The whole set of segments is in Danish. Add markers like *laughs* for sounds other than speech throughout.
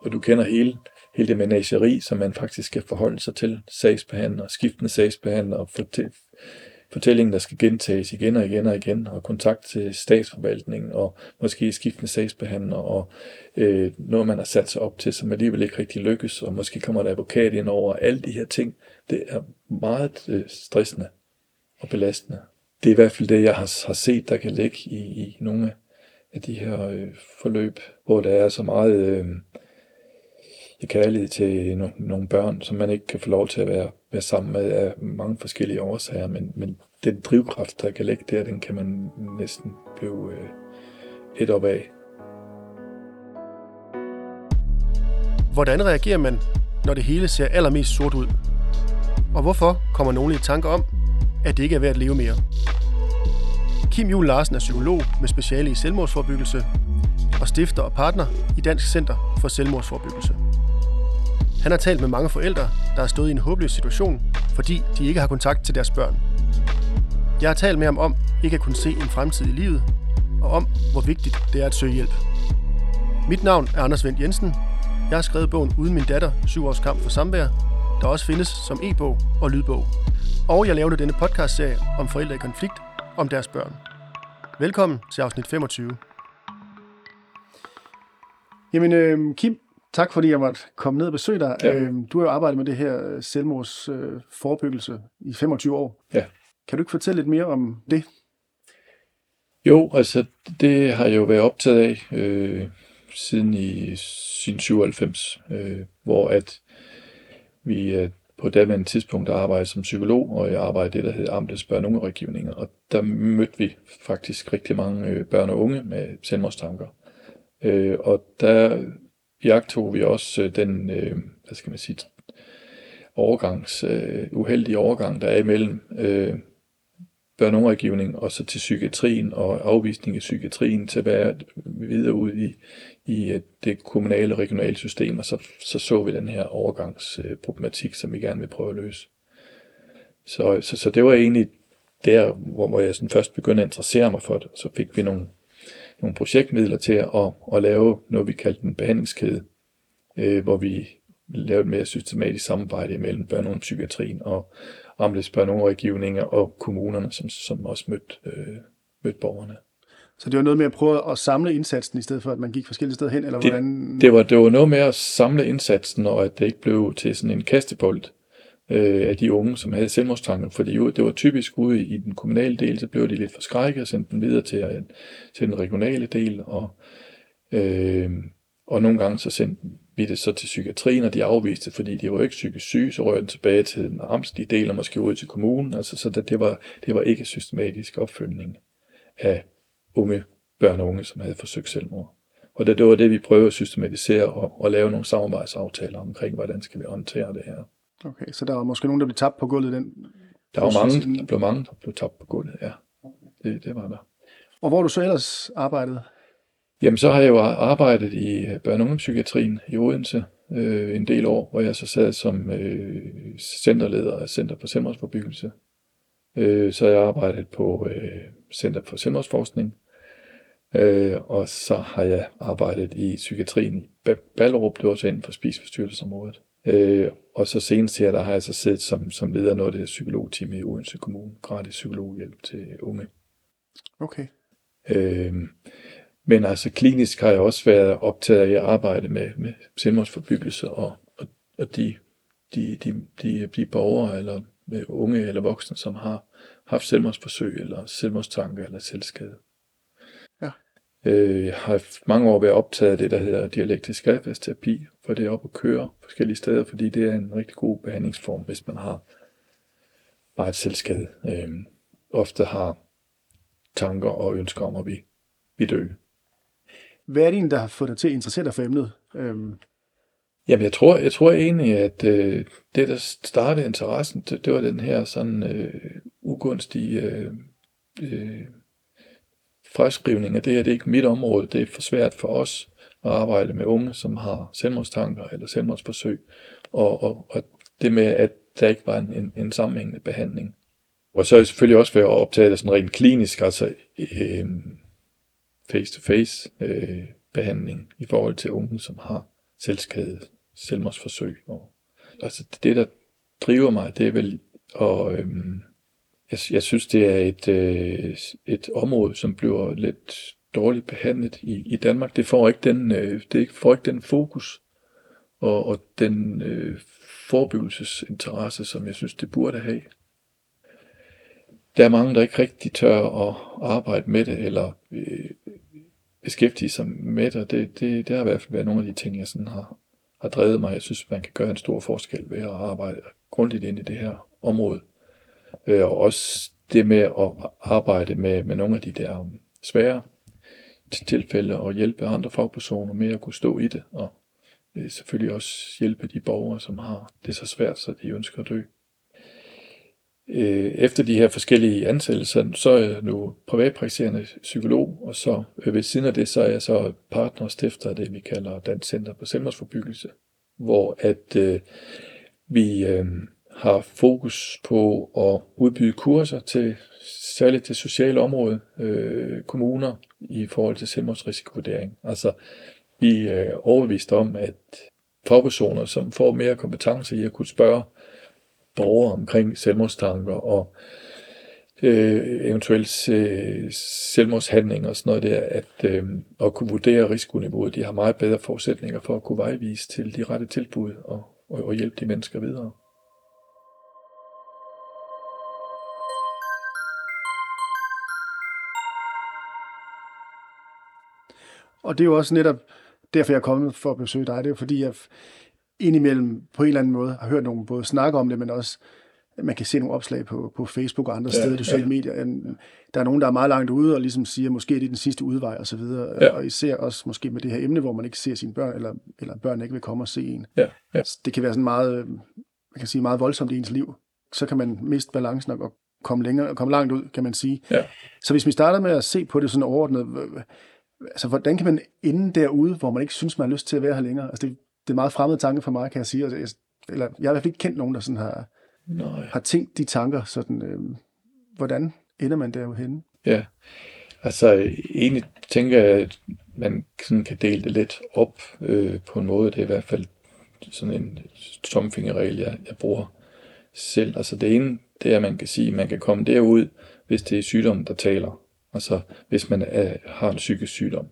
og du kender hele, hele det menageri, som man faktisk skal forholde sig til, sagsbehandler, skiftende sagsbehandler, og fortæl, fortællingen, der skal gentages igen og igen og igen, og kontakt til statsforvaltningen, og måske skiftende sagsbehandler, og øh, noget, man har sat sig op til, som alligevel ikke rigtig lykkes, og måske kommer der advokat ind over alle de her ting. Det er meget øh, stressende og belastende. Det er i hvert fald det, jeg har, har set, der kan ligge i, i nogle af de her øh, forløb, hvor der er så meget øh, kærlighed til no, nogle børn, som man ikke kan få lov til at være, være sammen med af mange forskellige årsager, men, men den drivkraft, der kan ligge der, den kan man næsten blive øh, et op af. Hvordan reagerer man, når det hele ser allermest sort ud? Og hvorfor kommer nogen i tanke om, at det ikke er værd at leve mere? Kim Juhl Larsen er psykolog med speciale i selvmordsforbyggelse og stifter og partner i Dansk Center for Selvmordsforbyggelse. Han har talt med mange forældre, der har stået i en håbløs situation, fordi de ikke har kontakt til deres børn. Jeg har talt med ham om ikke at kunne se en fremtid i livet, og om, hvor vigtigt det er at søge hjælp. Mit navn er Anders Vendt Jensen. Jeg har skrevet bogen Uden min datter, syv års kamp for samvær, der også findes som e-bog og lydbog. Og jeg lavede denne podcastserie om forældre i konflikt om deres børn. Velkommen til afsnit 25. Jamen, øh, Kim, tak fordi jeg måtte komme ned og besøge dig. Ja. Øh, du har jo arbejdet med det her selvmordsforebyggelse øh, i 25 år. Ja. Kan du ikke fortælle lidt mere om det? Jo, altså det har jeg jo været optaget af øh, siden i sin 97, øh, hvor at vi øh, på daværende tidspunkt arbejdede som psykolog, og jeg arbejdede det, der hedder Amtets børn- og unge og der mødte vi faktisk rigtig mange øh, børn og unge med selvmordstanker. Øh, og der jagtog vi også øh, den, øh, hvad skal man sige, overgangs, øh, uheldige overgang, der er imellem øh, børneområdgivning og så til psykiatrien og afvisning af psykiatrien til at være videre ud i, i øh, det kommunale og regionale system, og så, så så vi den her overgangsproblematik, som vi gerne vil prøve at løse. Så, så, så det var egentlig der, hvor, hvor jeg sådan først begyndte at interessere mig for det. Så fik vi nogle, nogle projektmidler til at, at, lave noget, vi kaldte en behandlingskæde, øh, hvor vi lavede et mere systematisk samarbejde mellem børne- og og, Amtets børn og og kommunerne, som, som også mødte, øh, mødte borgerne. Så det var noget med at prøve at samle indsatsen, i stedet for at man gik forskellige steder hen, eller det, hvordan? Det var, det var noget med at samle indsatsen, og at det ikke blev til sådan en kastebold øh, af de unge, som havde selvmordstanker. Fordi jo, det var typisk ude i den kommunale del, så blev de lidt forskrækket og sendte dem videre til, øh, til den regionale del, og, øh, og nogle gange så sendte vi det så til psykiatrien, og de afviste, fordi de var ikke psykisk syge, så røg den tilbage til den amtslige del, og måske ud til kommunen. Altså, så det, det, var, det var ikke systematisk opfølgning af unge børn og unge, som havde forsøgt selvmord. Og det, det var det, vi prøvede at systematisere og, og lave nogle samarbejdsaftaler omkring, hvordan skal vi håndtere det her. Okay, så der var måske nogen, der blev tabt på gulvet den? Der var mange, der blev mange, der blev tabt på gulvet, ja. Det, det var der. Og hvor du så ellers arbejdede? Jamen, så har jeg jo arbejdet i øh, børne- og ungdomspsykiatrien i Odense øh, en del år, hvor jeg så sad som øh, centerleder af Center for Selvmordsforbyggelse. Øh, så har jeg arbejdet på øh, Center for Selvmordsforskning, øh, og så har jeg arbejdet i psykiatrien i Ballerup, det var også inden for spiseforstyrrelsesområdet. Øh, og så senest her, der har jeg så siddet som, som leder af noget af det psykologteam i Odense Kommune, gratis psykologhjælp til unge. Okay. Øh, men altså klinisk har jeg også været optaget af at arbejde med, med selvmordsforbyggelse og, og, og de, de, de, de, de borgere eller med unge eller voksne, som har haft selvmordsforsøg eller selvmordstanker eller selvskade. Ja. Øh, jeg har mange år været optaget af det, der hedder dialektisk adfærdsterapi, for det op at køre forskellige steder, fordi det er en rigtig god behandlingsform, hvis man har bare et selvskade. Øh, ofte har tanker og ønsker om at vi, vi dø. Hvad er det egentlig, der har fået dig til at interessere dig for emnet? Øhm. Jamen, jeg tror, jeg tror egentlig, at øh, det, der startede interessen, det, det var den her sådan øh, ugunstige øh, øh, fremskrivning af det her. Det er ikke mit område. Det er for svært for os at arbejde med unge, som har selvmordstanker eller selvmordsforsøg. Og, og, og det med, at der ikke var en, en, en sammenhængende behandling. Og så er jeg selvfølgelig også ved at optage det sådan rent klinisk, altså øh, face-to-face øh, behandling i forhold til unge, som har selvskade, selvmordsforsøg. Og, altså det, der driver mig, det er vel, og øh, jeg, jeg synes, det er et, øh, et område, som bliver lidt dårligt behandlet i, i Danmark. Det får ikke den, øh, det får ikke den fokus og, og den øh, forebyggelsesinteresse, som jeg synes, det burde have. Der er mange, der ikke rigtig tør at arbejde med det, eller øh, beskæftige sig med det. Det, det, det har i hvert fald været nogle af de ting, jeg sådan har, har drevet mig. Jeg synes, man kan gøre en stor forskel ved at arbejde grundigt ind i det her område. Øh, og også det med at arbejde med, med nogle af de der svære tilfælde og hjælpe andre fagpersoner med at kunne stå i det, og øh, selvfølgelig også hjælpe de borgere, som har det så svært, så de ønsker at dø. Øh, efter de her forskellige ansættelser, så er jeg nu privatpraktiserende psykolog, og så øh, ved siden af det, så er jeg så partner og stifter af det, vi kalder Dansk Center på Selvmordsforbyggelse, hvor at øh, vi øh, har fokus på at udbyde kurser til særligt til sociale område, øh, kommuner, i forhold til selvmordsrisikovurdering. Altså, vi er overbevist om, at fagpersoner, som får mere kompetence i at kunne spørge borgere omkring selvmordstanker og øh, eventuelt øh, selvmordshandling og sådan noget der, at, øh, at kunne vurdere risikoniveauet, de har meget bedre forudsætninger for at kunne vejvise til de rette tilbud og, og, og hjælpe de mennesker videre. Og det er jo også netop derfor, jeg er kommet for at besøge dig. Det er jo fordi, jeg indimellem på en eller anden måde har hørt nogen både snakke om det, men også man kan se nogle opslag på, på Facebook og andre ja, steder, du sociale ja. medier. Der er nogen, der er meget langt ude og ligesom siger, måske er det den sidste udvej og så videre. Ja. Og især også måske med det her emne, hvor man ikke ser sine børn, eller, eller børn ikke vil komme og se en. Ja, ja. Det kan være sådan meget, man kan sige, meget voldsomt i ens liv. Så kan man miste balancen og komme længere, komme langt ud, kan man sige. Ja. Så hvis vi starter med at se på det sådan overordnet, altså, hvordan kan man ende derude, hvor man ikke synes, man har lyst til at være her længere? Altså, det, det er en meget fremmed tanke for mig, kan jeg sige. Altså, jeg, eller, jeg har i hvert fald ikke kendt nogen, der sådan har, Nej. har tænkt de tanker. Sådan, øh, hvordan ender man derude Ja, altså egentlig tænker jeg, at man sådan kan dele det lidt op øh, på en måde. Det er i hvert fald sådan en tomfingerregel, jeg, jeg bruger selv. Altså det ene, det er, at man kan sige, at man kan komme derud, hvis det er sygdommen, der taler. Altså hvis man er, har en psykisk sygdom.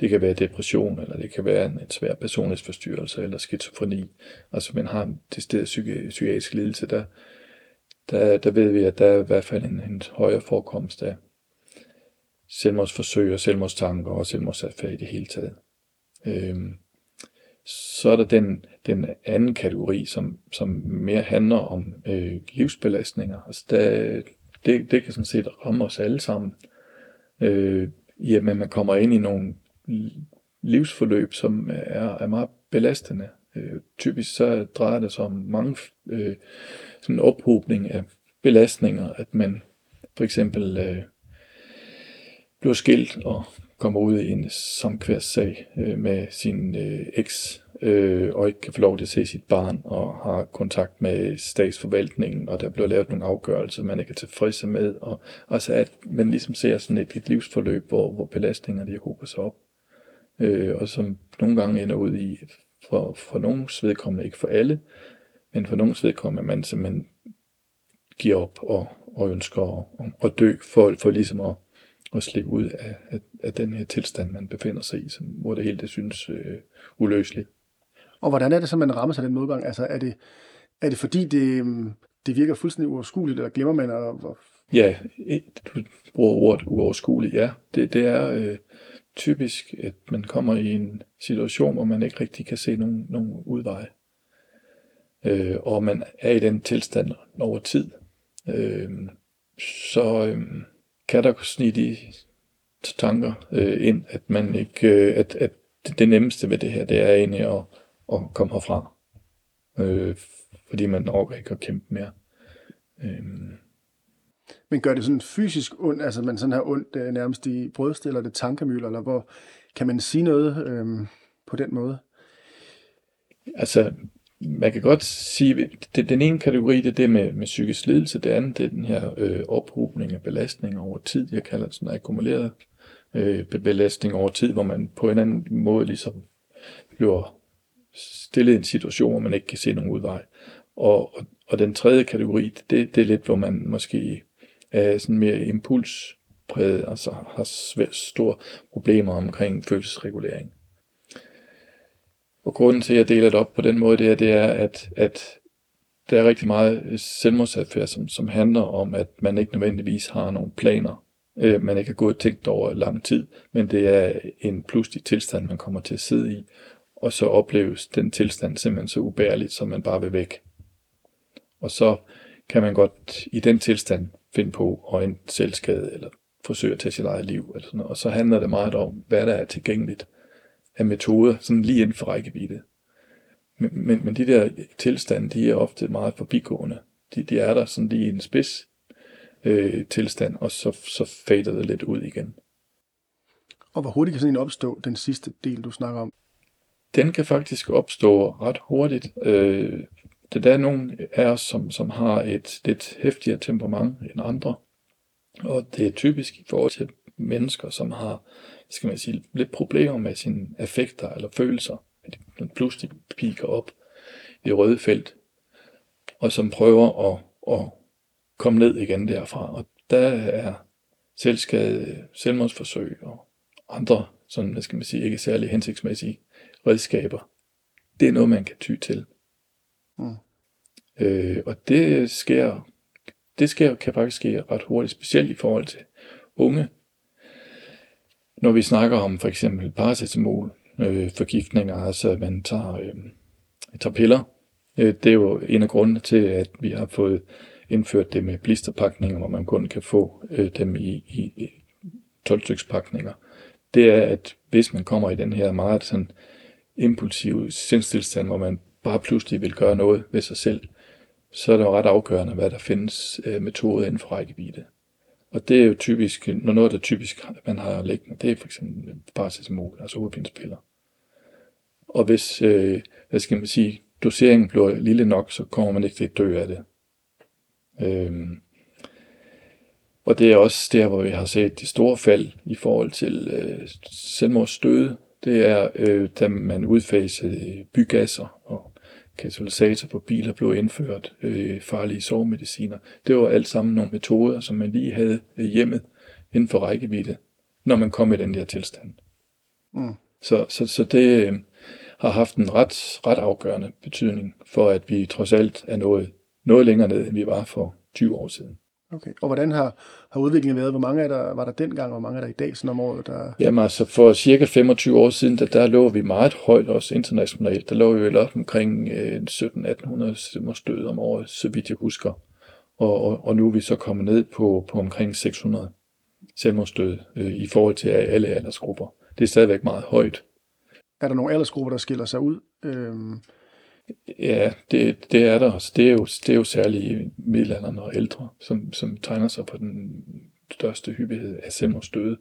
Det kan være depression, eller det kan være en, en svær personlighedsforstyrrelse, eller skizofreni. Altså man har en decideret psyki, psykiatrisk lidelse, der, der, der ved vi, at der er i hvert fald en, en højere forekomst af selvmordsforsøg og selvmordstanker og selvmordsadfærd i det hele taget. Øhm, så er der den, den anden kategori, som, som mere handler om øh, livsbelastninger. Altså der, det, det kan sådan set ramme os alle sammen øh, jamen man kommer ind i nogle livsforløb, som er, er meget belastende. Øh, typisk så drejer det sig om mange øh, sådan en ophobning af belastninger, at man for eksempel øh, bliver skilt og kommer ud i en samkværssag øh, med sin øh, eks, øh, og ikke kan få lov til at se sit barn, og har kontakt med statsforvaltningen, og der bliver lavet nogle afgørelser, man ikke er tilfreds med, og altså at man ligesom ser sådan et, et livsforløb, hvor, hvor belastningerne de hober sig op, øh, og som nogle gange ender ud i, for, for nogens vedkommende, ikke for alle, men for nogens vedkommende, man simpelthen giver op og, og ønsker at, at dø, for, for ligesom at at slippe ud af, af, af den her tilstand, man befinder sig i, som, hvor det hele det synes øh, uløseligt. Og hvordan er det så, man rammer sig den modgang? Altså er det, er det fordi, det, mm, det virker fuldstændig uoverskueligt, eller glemmer man? Eller. Ja, du bruger ordet uoverskueligt, ja. Det, det er øh, typisk, at man kommer i en situation, hvor man ikke rigtig kan se nogen, nogen udveje. Øh, og man er i den tilstand over tid. Øh, så... Øh, kan der snige de tanker øh, ind, at man ikke, øh, at, at det nemmeste ved det her, det er egentlig at, at komme herfra. Øh, fordi man overgår ikke at kæmpe mere. Øh. Men gør det sådan fysisk ondt, altså man sådan har ondt øh, nærmest i brystet, eller det tankemøller, eller hvor kan man sige noget øh, på den måde? Altså, man kan godt sige, at den ene kategori, det er det med, med psykisk lidelse, det andet det er den her øh, ophobning af belastning over tid, jeg kalder det sådan akkumuleret øh, belastning over tid, hvor man på en anden måde ligesom bliver stillet i en situation, hvor man ikke kan se nogen udvej. Og, og, og den tredje kategori, det, det er lidt, hvor man måske er sådan mere impulspræget, altså har svært store problemer omkring følelsesregulering. Og grunden til, at jeg deler det op på den måde, det er, det er at, at der er rigtig meget selvmordsadfærd, som, som handler om, at man ikke nødvendigvis har nogle planer. Øh, man ikke har gået og tænkt over lang tid, men det er en pludselig tilstand, man kommer til at sidde i, og så opleves den tilstand simpelthen så ubærligt, som man bare vil væk. Og så kan man godt i den tilstand finde på at en selvskade eller forsøge at tage sit eget liv. Eller sådan noget. Og så handler det meget om, hvad der er tilgængeligt af metoder, sådan lige inden for rækkevidde. Men, men, men de der tilstande, de er ofte meget forbigående. De, de er der sådan lige i en spids øh, tilstand, og så, så fader det lidt ud igen. Og hvor hurtigt kan sådan en opstå, den sidste del, du snakker om? Den kan faktisk opstå ret hurtigt. Øh, det der er nogen af os, som, som har et lidt hæftigere temperament end andre. Og det er typisk i forhold til mennesker, som har skal man sige, lidt problemer med sine affekter eller følelser. At de pludselig piker op i røde felt, og som prøver at, at komme ned igen derfra. Og der er selvskade, selvmordsforsøg og andre, sådan, hvad skal man sige, ikke særlig hensigtsmæssige redskaber. Det er noget, man kan ty til. Mm. Øh, og det sker, det sker, kan faktisk ske ret hurtigt, specielt i forhold til unge. Når vi snakker om for eksempel paracetamol, øh, forgiftninger, altså at man tager, øh, tager piller, øh, det er jo en af grundene til, at vi har fået indført det med blisterpakninger, hvor man kun kan få øh, dem i, i, i 12 pakninger. Det er, at hvis man kommer i den her meget sådan impulsive sindstilstand, hvor man bare pludselig vil gøre noget ved sig selv, så er det jo ret afgørende, hvad der findes øh, metoder inden for rækkevidde. Og det er jo typisk, når noget, der typisk man har liggende, det er for eksempel paracetamol, altså hovedpinspiller. Og hvis, øh, hvad skal man sige, doseringen bliver lille nok, så kommer man ikke til at dø af det. Øhm, og det er også der, hvor vi har set de store fald i forhold til øh, selvmordsstøde. Det er, øh, da man udfasede bygasser og katalysator på biler blev indført, øh, farlige sovemediciner. Det var alt sammen nogle metoder, som man lige havde hjemmet inden for rækkevidde, når man kom i den der tilstand. Mm. Så, så, så det øh, har haft en ret, ret afgørende betydning for, at vi trods alt er nået noget længere ned, end vi var for 20 år siden. Okay. Og hvordan har, har udviklingen været? Hvor mange er der, var der dengang, og hvor mange er der i dag sådan om året? Der... Jamen altså, for cirka 25 år siden, der, der lå vi meget højt også internationalt. Der lå vi vel op omkring øh, 1700-1800 død om året, så vidt jeg husker. Og, og, og nu er vi så kommet ned på, på omkring 600 selvmordsdøde øh, i forhold til alle aldersgrupper. Det er stadigvæk meget højt. Er der nogle aldersgrupper, der skiller sig ud? Øhm Ja, det, det er der også. Det er jo, det er jo særligt middelalderen og ældre, som, som tegner sig på den største hyppighed af selvmordsdøde.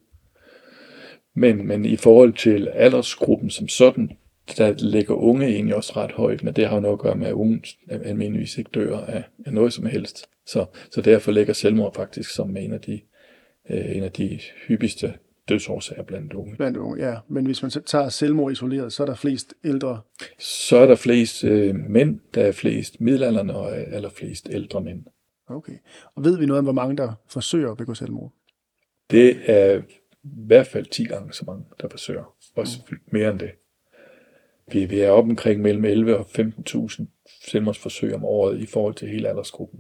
Men, men i forhold til aldersgruppen som sådan, der ligger unge egentlig også ret højt, men det har jo noget at gøre med, at unge almindeligvis ikke dør af, af noget som helst. Så, så derfor ligger selvmord faktisk som en af de, øh, en af de hyppigste dødsårsager blandt unge. Blandt unge, ja. Men hvis man tager selvmord isoleret, så er der flest ældre? Så er der flest øh, mænd, der er flest middelalderne og allerflest ældre mænd. Okay. Og ved vi noget om, hvor mange der forsøger at begå selvmord? Det er i hvert fald 10 gange så mange, der forsøger. Også mm. mere end det. Vi, vi er oppe omkring mellem 11 og 15.000 selvmordsforsøg om året i forhold til hele aldersgruppen.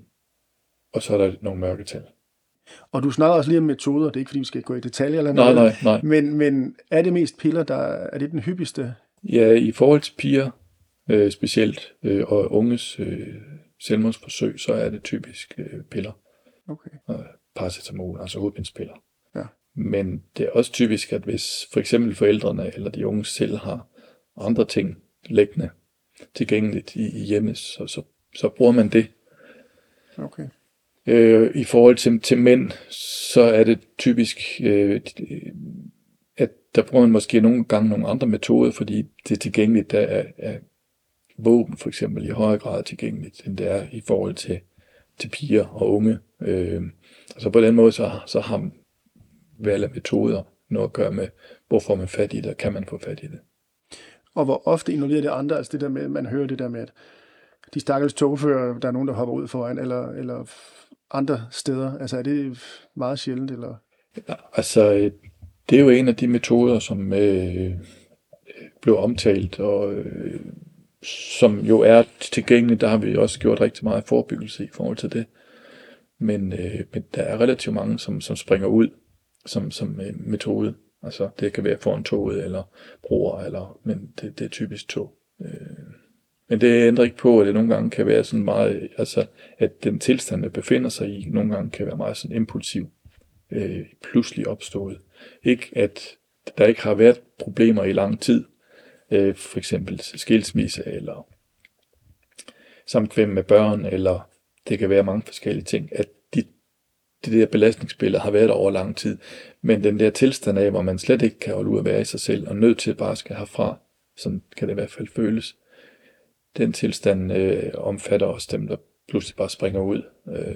Og så er der nogle mørketal. Og du snakker også lige om metoder, det er ikke fordi, vi skal gå i detaljer eller noget. Nej, nej, nej. Men, men er det mest piller, der er det den hyppigste? Ja, i forhold til piger øh, specielt, øh, og unges øh, selvmordsforsøg, så er det typisk øh, piller. Okay. Og paracetamol, altså hovedpindspiller. Ja. Men det er også typisk, at hvis for eksempel forældrene eller de unge selv har andre ting liggende tilgængeligt i, i hjemmet, så, så, så bruger man det. Okay. Øh, I forhold til, til mænd, så er det typisk, øh, at der bruger man måske nogle gange nogle andre metoder, fordi det er tilgængeligt, der er, er våben for eksempel i højere grad tilgængeligt, end det er i forhold til, til piger og unge. Øh, altså på den måde, så, så har valg af metoder noget at gøre med, hvor får man fat i det, og kan man få fat i det. Og hvor ofte involverer det andre, altså det der med, man hører det der med, at de stakkels togfører, der er nogen, der hopper ud foran, eller, eller andre steder, altså er det meget sjældent, eller? Altså, det er jo en af de metoder, som øh, blev omtalt, og øh, som jo er tilgængelig. Der har vi også gjort rigtig meget forebyggelse i forhold til det. Men, øh, men der er relativt mange, som, som springer ud som, som øh, metode. Altså, det kan være foran toget, eller broer, eller, men det, det er typisk tog. Øh, men det ændrer ikke på, at det nogle gange kan være sådan meget, altså, at den tilstand, der befinder sig i, nogle gange kan være meget sådan impulsiv, øh, pludselig opstået. Ikke at der ikke har været problemer i lang tid, øh, for eksempel skilsmisse, eller samkvem med børn, eller det kan være mange forskellige ting, at de, det der belastningsbillede har været over lang tid. Men den der tilstand af, hvor man slet ikke kan holde ud at være i sig selv, og nødt til bare skal herfra, sådan kan det i hvert fald føles, den tilstand øh, omfatter også dem, der pludselig bare springer ud. Øh.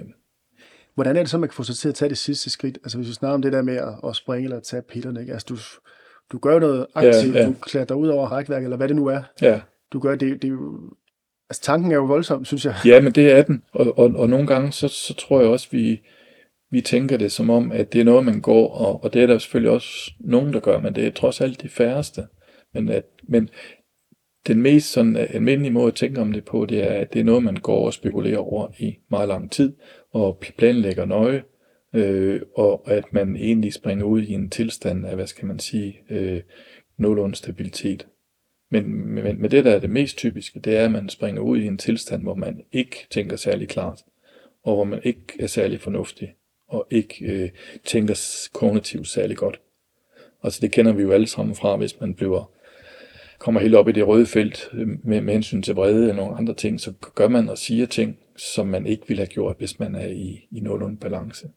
Hvordan er det så, man kan få sig til at tage det sidste skridt? Altså hvis vi snakker om det der med at, at springe eller at tage pillerne, ikke? Altså du, du gør noget aktivt, ja, ja. du klæder ud over rækværk, eller hvad det nu er. Ja. Du gør det, det er jo, altså tanken er jo voldsom, synes jeg. Ja, men det er den, og, og, og nogle gange, så, så tror jeg også, vi, vi tænker det som om, at det er noget, man går, og, og det er der selvfølgelig også nogen, der gør, men det er trods alt de færreste. Men, at, men den mest sådan øh, almindelige måde at tænke om det på, det er, at det er noget, man går og spekulerer over i meget lang tid, og planlægger nøje, øh, og at man egentlig springer ud i en tilstand af, hvad skal man sige, øh, nogenlunde stabilitet. Men, men, men det, der er det mest typiske, det er, at man springer ud i en tilstand, hvor man ikke tænker særlig klart, og hvor man ikke er særlig fornuftig, og ikke øh, tænker kognitivt særlig godt. Altså det kender vi jo alle sammen fra, hvis man bliver kommer helt op i det røde felt øh, med, med hensyn til vrede og nogle andre ting, så gør man og siger ting, som man ikke ville have gjort, hvis man er i, i nogenlunde balance.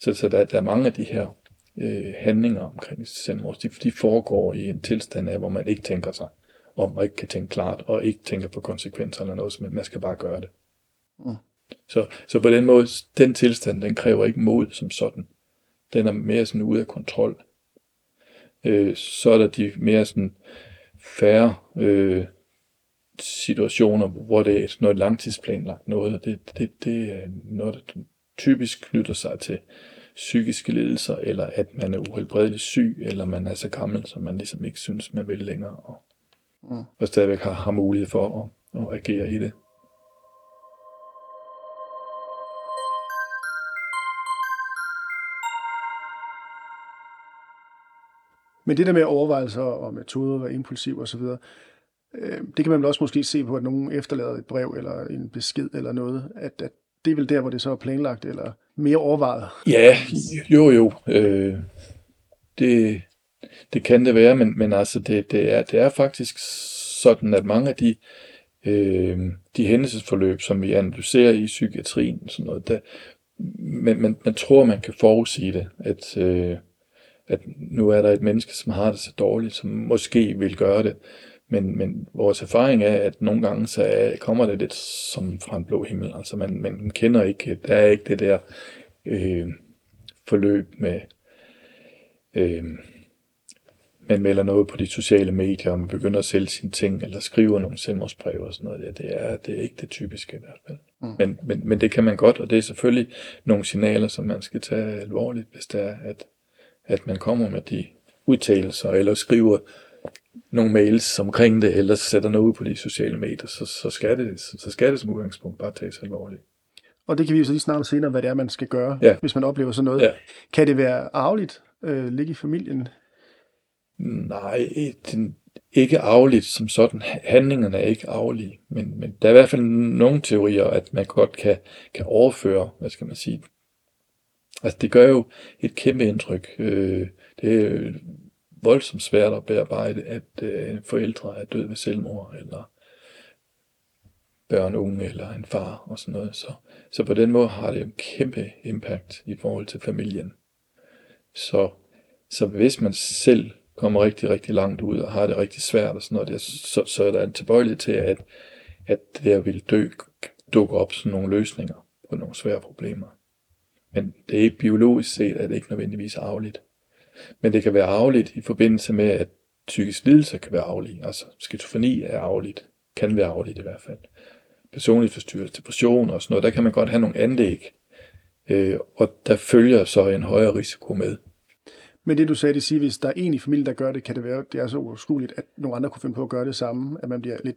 Så, så der, der er mange af de her øh, handlinger omkring selvmord, de, de foregår i en tilstand af, hvor man ikke tænker sig om, og ikke kan tænke klart, og ikke tænker på konsekvenser eller noget, men man skal bare gøre det. Mm. Så, så på den måde, den tilstand, den kræver ikke mod som sådan. Den er mere sådan ude af kontrol. Øh, så er der de mere sådan færre øh, situationer, hvor det er noget langtidsplanlagt noget, og det, det, det er noget, der typisk knytter sig til psykiske lidelser, eller at man er uhelbredeligt syg, eller man er så gammel, som man ligesom ikke synes, man vil længere, og, mm. og stadigvæk har, har mulighed for at, at agere i det. Men det der med overvejelser og metoder og impulsiv osv., øh, det kan man vel også måske se på, at nogen efterlader et brev eller en besked eller noget, at, at det er vel der, hvor det så er planlagt eller mere overvejet. Ja, jo jo. Øh, det, det kan det være, men, men altså det, det, er, det er faktisk sådan, at mange af de, øh, de hændelsesforløb, som vi analyserer i psykiatrien, sådan noget, der, men man, man tror, man kan forudsige det, at, øh, at nu er der et menneske, som har det så dårligt, som måske vil gøre det. Men, men vores erfaring er, at nogle gange så er, kommer det lidt som fra en blå himmel. Altså man, man kender ikke, der er ikke det der øh, forløb med, øh, man melder noget på de sociale medier, og man begynder at sælge sine ting, eller skriver nogle selvmordsbreve og sådan noget. Det er, det er ikke det typiske i hvert fald. Mm. Men, men, men det kan man godt, og det er selvfølgelig nogle signaler, som man skal tage alvorligt, hvis det er, at at man kommer med de udtalelser, eller skriver nogle mails omkring det, eller sætter noget ud på de sociale medier, så, så, skal, det, så skal det som udgangspunkt bare tages alvorligt. Og det kan vi jo så lige snart senere, hvad det er, man skal gøre, ja. hvis man oplever sådan noget. Ja. Kan det være arveligt, øh, ligge i familien? Nej, det, ikke arveligt som sådan. Handlingerne er ikke arvelige, men, men der er i hvert fald nogle teorier, at man godt kan, kan overføre, hvad skal man sige, Altså det gør jo et kæmpe indtryk. Øh, det er voldsomt svært at bearbejde, at øh, forældre er død ved selvmord, eller børn, unge, eller en far og sådan noget. Så, så på den måde har det en kæmpe impact i forhold til familien. Så, så hvis man selv kommer rigtig, rigtig langt ud og har det rigtig svært og sådan noget, så, så er der en tilbøjelighed til, at, at der vil dø, dukke op sådan nogle løsninger på nogle svære problemer. Men det er ikke biologisk set, at det ikke nødvendigvis arveligt. Men det kan være arveligt i forbindelse med, at psykisk lidelse kan være arvelig. Altså skizofreni er arveligt, kan være arveligt i hvert fald. Personlig forstyrrelse, depression og sådan noget, der kan man godt have nogle anlæg, øh, og der følger så en højere risiko med. Men det du sagde, det siger, hvis der er en i familien, der gør det, kan det være, det er så uoverskueligt, at nogle andre kunne finde på at gøre det samme, at man bliver lidt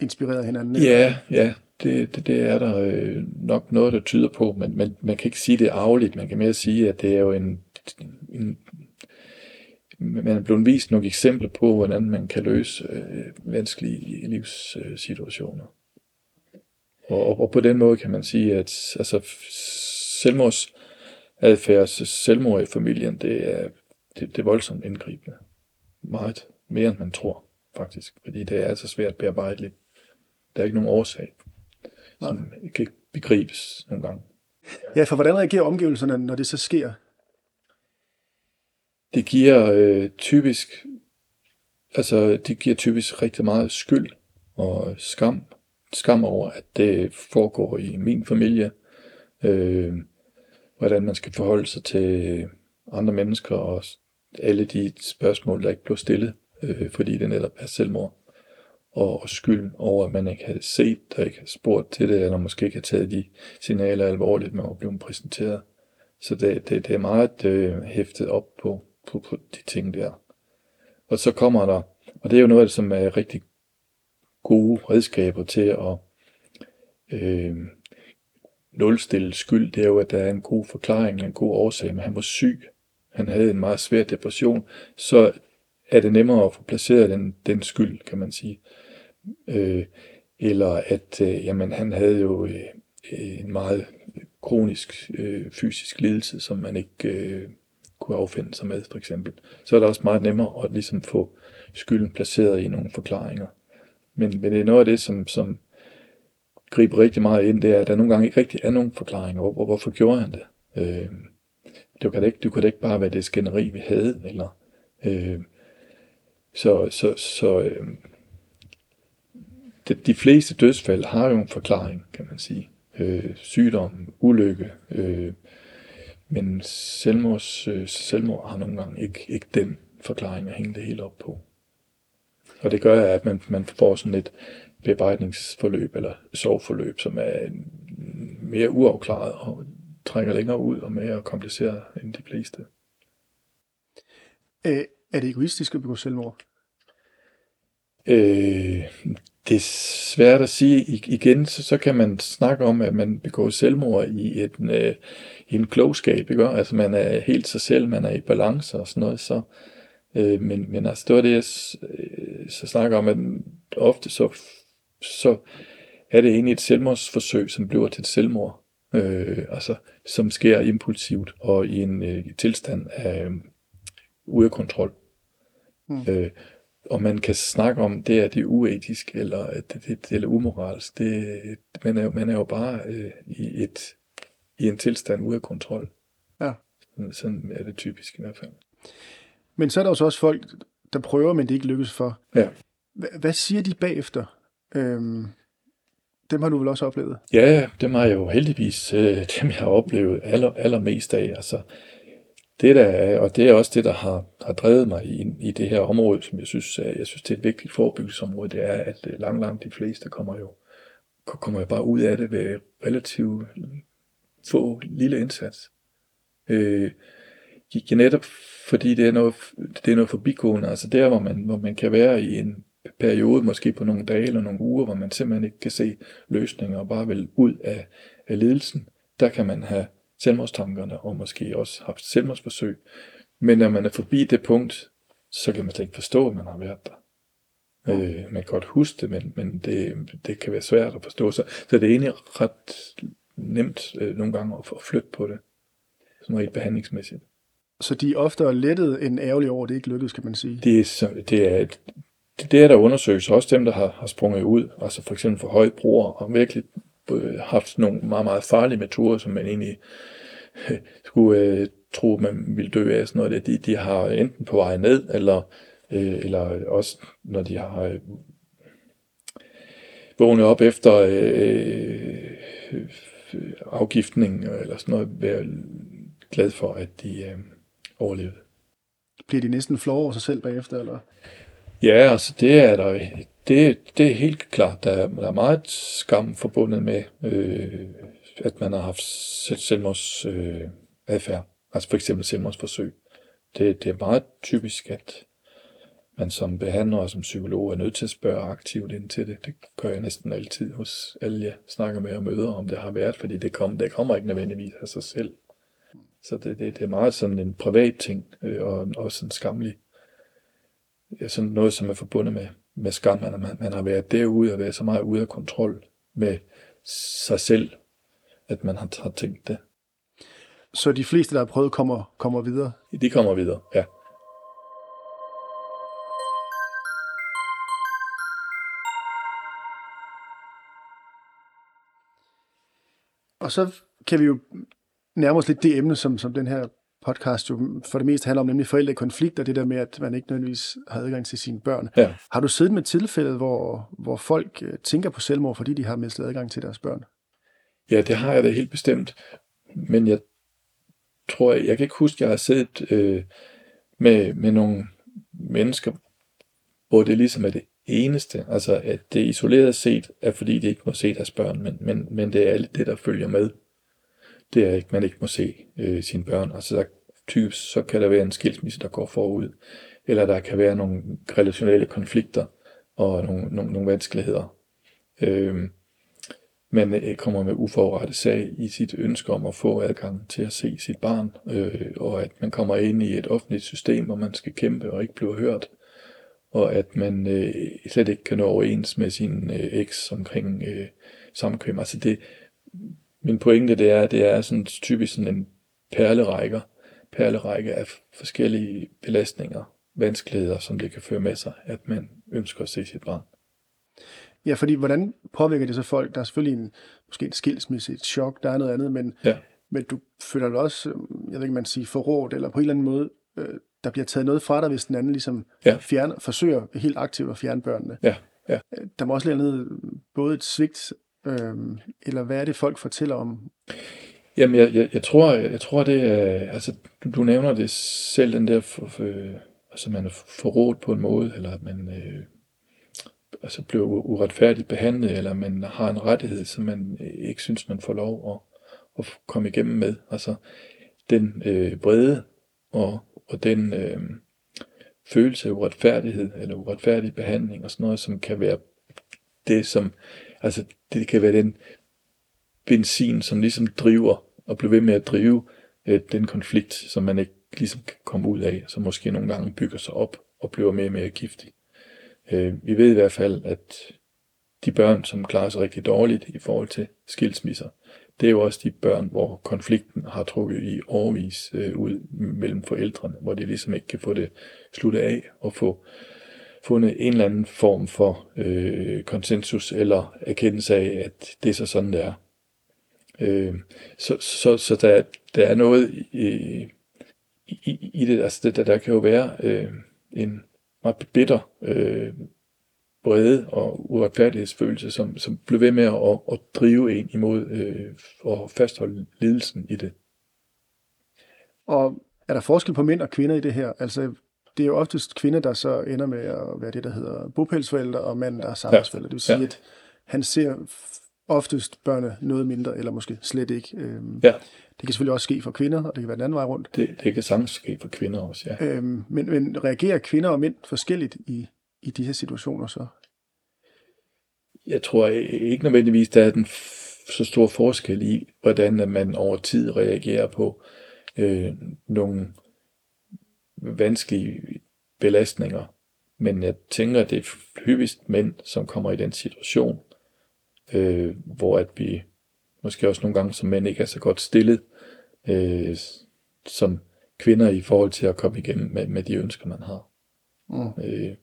inspireret hinanden? Ja, ja, det, det, det er der øh, nok noget, der tyder på, men, men man kan ikke sige, det er arveligt. Man kan mere sige, at det er jo en, en man er blevet vist nogle eksempler på, hvordan man kan løse øh, vanskelige livssituationer. Og, og på den måde kan man sige, at altså, selvmordsadfærd, selvmord i familien, det er, det, det er voldsomt indgribende. Meget mere, end man tror, faktisk. Fordi det er altså svært at bearbejde lidt. Der er ikke nogen årsag, som kan ikke begribes nogle gange. Ja, for hvordan reagerer omgivelserne, når det så sker? Det giver øh, typisk, altså det giver typisk rigtig meget skyld og skam. Skam over, at det foregår i min familie. Øh, hvordan man skal forholde sig til andre mennesker og alle de spørgsmål, der ikke blev stillet, øh, fordi det netop er selvmord. Og, og skyld over, at man ikke havde set der ikke havde spurgt til det, eller måske ikke har taget de signaler alvorligt, man var blevet præsenteret. Så det, det, det er meget øh, hæftet op på, på, på de ting der. Og så kommer der, og det er jo noget af det, som er rigtig gode redskaber til at øh, nulstille skyld, det er jo, at der er en god forklaring, en god årsag, men han var syg. Han havde en meget svær depression, så er det nemmere at få placeret den, den skyld, kan man sige. Øh, eller at øh, jamen, han havde jo øh, en meget kronisk øh, fysisk lidelse, som man ikke øh, kunne affinde sig med, for eksempel. Så er det også meget nemmere at ligesom få skylden placeret i nogle forklaringer. Men, men det er noget af det, som, som griber rigtig meget ind, det er, at der nogle gange ikke rigtig er nogen forklaringer. Hvor, hvorfor gjorde han det? Øh, det kan ikke, det kunne ikke bare være det skænderi, vi havde, eller... Øh, så så, så øh, de, de fleste dødsfald har jo en forklaring, kan man sige. Øh, sygdom, ulykke, øh, men selvmords, øh, selvmord har nogle gange ikke, ikke den forklaring at hænge det hele op på. Og det gør, at man, man får sådan et bearbejdningsforløb eller sovforløb, som er mere uafklaret og trækker længere ud og mere kompliceret end de fleste. Øh, er det egoistisk at begå selvmord? Øh, det er svært at sige. Igen, så, så kan man snakke om, at man begår selvmord i, et, øh, i en klogskab. Ikke? Altså man er helt sig selv, man er i balance og sådan noget. Så, øh, men, men altså, det var det, jeg øh, så snakker om, at ofte så, så er det egentlig et selvmordsforsøg, som bliver til et selvmord. Øh, altså, som sker impulsivt og i en øh, tilstand af øh, ude af kontrol. Mm. Øh, og man kan snakke om, det er det uetisk, eller det, det, det eller umoralsk. Det, man, er, man er jo bare øh, i, et, i en tilstand ude af kontrol. Ja. Sådan, sådan er det typisk i hvert fald. Men så er der også også folk, der prøver, men det ikke lykkes for. Ja. H- hvad siger de bagefter? Øhm, dem har du vel også oplevet? Ja, dem har jeg jo heldigvis, øh, dem jeg har oplevet aller, allermest af. Altså, det der er, og det er også det, der har, har drevet mig i, i det her område, som jeg synes, jeg synes, det er et vigtigt forebyggelsesområde, det er, at øh, langt, langt de fleste kommer jo, kommer jo bare ud af det ved relativt få lille indsats. Øh, netop fordi det er noget, det er noget forbigående, altså der, hvor man, hvor man kan være i en periode, måske på nogle dage eller nogle uger, hvor man simpelthen ikke kan se løsninger og bare vil ud af, af ledelsen, der kan man have selvmordstankerne, og måske også haft selvmordsforsøg. Men når man er forbi det punkt, så kan man slet ikke forstå, at man har været der. Øh, man kan godt huske det, men, men det, det kan være svært at forstå. Så, så det er egentlig ret nemt øh, nogle gange at, at flytte på det, sådan rent behandlingsmæssigt. Så de er oftere lettet end ærgerlige over, at det ikke lykkedes, kan man sige? Det er, så, det er, det, det er der undersøges, også dem, der har, har sprunget ud, altså for eksempel for højt brugere, og virkelig øh, haft nogle meget, meget farlige metoder, som man egentlig øh, *laughs* skulle øh, tro, man ville dø af. Sådan noget. De, de har enten på vej ned, eller, øh, eller også når de har øh, vågnet op efter øh, øh, afgiftning, eller sådan noget, være glad for, at de øh, overlevede. Bliver de næsten flove over sig selv bagefter, eller? Ja, altså det er der det, det er helt klart. Der er, der er meget skam forbundet med, øh, at man har haft selvmordsadfærd. Øh, adfærd. altså for eksempel selvmordsforsøg. Det, det er meget typisk, at man som behandler og som psykolog er nødt til at spørge aktivt ind til det. Det gør jeg næsten altid hos alle, jeg snakker med og møder, om det har været, fordi det, kom, det kommer ikke nødvendigvis af sig selv. Så det, det, det er meget sådan en privat ting, øh, og også en skamlig, ja, sådan noget, som er forbundet med, med skam, at man, man har været derude og været så meget ude af kontrol med sig selv, at man har, har tænkt det. Så de fleste, der har prøvet, kommer, kommer videre? De kommer videre, ja. Og så kan vi jo nærme os lidt det emne, som, som den her podcast jo for det meste handler om, nemlig forældrekonflikter, det der med, at man ikke nødvendigvis har adgang til sine børn. Ja. Har du siddet med tilfældet, hvor, hvor folk øh, tænker på selvmord, fordi de har mistet adgang til deres børn? Ja, det har jeg da helt bestemt. Men jeg tror, jeg, jeg kan ikke huske, at jeg har siddet øh, med, med nogle mennesker, hvor det ligesom er det eneste, altså at det isoleret set er, fordi de ikke må se deres børn, men, men, men det er alt det, der følger med. Det er at man ikke må se øh, sine børn. Altså der, typisk så kan der være en skilsmisse, der går forud, eller der kan være nogle relationelle konflikter og nogle, nogle, nogle vanskeligheder. Øh, man øh, kommer med uforrettet sag i sit ønske om at få adgang til at se sit barn, øh, og at man kommer ind i et offentligt system, hvor man skal kæmpe og ikke blive hørt, og at man øh, slet ikke kan nå overens med sin øh, eks omkring øh, samkøm. Altså det, min pointe det er, det er sådan typisk sådan en perlerækker, perlerække af forskellige belastninger, vanskeligheder, som det kan føre med sig, at man ønsker at se sit barn. Ja, fordi hvordan påvirker det så folk? Der er selvfølgelig en, måske en skilsmisse, et chok, der er noget andet, men, ja. men du føler dig også, jeg ved ikke, man siger forrådt, eller på en eller anden måde, øh, der bliver taget noget fra dig, hvis den anden ligesom ja. fjerne, forsøger helt aktivt at fjerne børnene. Ja. Ja. Øh, der må også være både et svigt, øh, eller hvad er det, folk fortæller om? Jamen, jeg, jeg, jeg, tror, jeg, jeg tror, det er, altså, du, du nævner det selv, den der, for, for, altså man er forrådt på en måde, eller at man øh, altså bliver uretfærdigt behandlet, eller man har en rettighed, som man øh, ikke synes, man får lov at, at komme igennem med. Altså den øh, brede og, og den øh, følelse af uretfærdighed, eller uretfærdig behandling, og sådan noget, som kan være det, som, altså det kan være den benzin, som ligesom driver, og bliver ved med at drive øh, den konflikt, som man ikke ligesom kan komme ud af, som måske nogle gange bygger sig op og bliver mere og mere giftig. Øh, vi ved i hvert fald, at de børn, som klarer sig rigtig dårligt i forhold til skilsmisser, det er jo også de børn, hvor konflikten har trukket i overvis øh, ud mellem forældrene, hvor de ligesom ikke kan få det sluttet af og få fundet en eller anden form for øh, konsensus eller erkendelse af, at det er så sådan, det er. Øh, så så, så der, der er noget i, i, i det, altså der, der kan jo være øh, en meget bitter øh, brede og uretfærdighedsfølelse, som, som blev ved med at, at drive en imod øh, og fastholde lidelsen i det. Og er der forskel på mænd og kvinder i det her? Altså, det er jo oftest kvinder, der så ender med at være det, der hedder bopælsforældre, og mænd, der er samfundsforældre. Ja. Det vil sige, ja. at han ser oftest børnene noget mindre, eller måske slet ikke. Øhm, ja. Det kan selvfølgelig også ske for kvinder, og det kan være den anden vej rundt. Det, det kan sagtens ske for kvinder også, ja. Øhm, men, men reagerer kvinder og mænd forskelligt i, i de her situationer så? Jeg tror ikke nødvendigvis, der er den så stor forskel i, hvordan man over tid reagerer på øh, nogle vanskelige belastninger. Men jeg tænker, at det er hyppigst mænd, som kommer i den situation, øh, hvor at vi måske også nogle gange som mænd ikke er så godt stillet øh, som kvinder i forhold til at komme igennem med, med de ønsker, man har. Mm. Øh,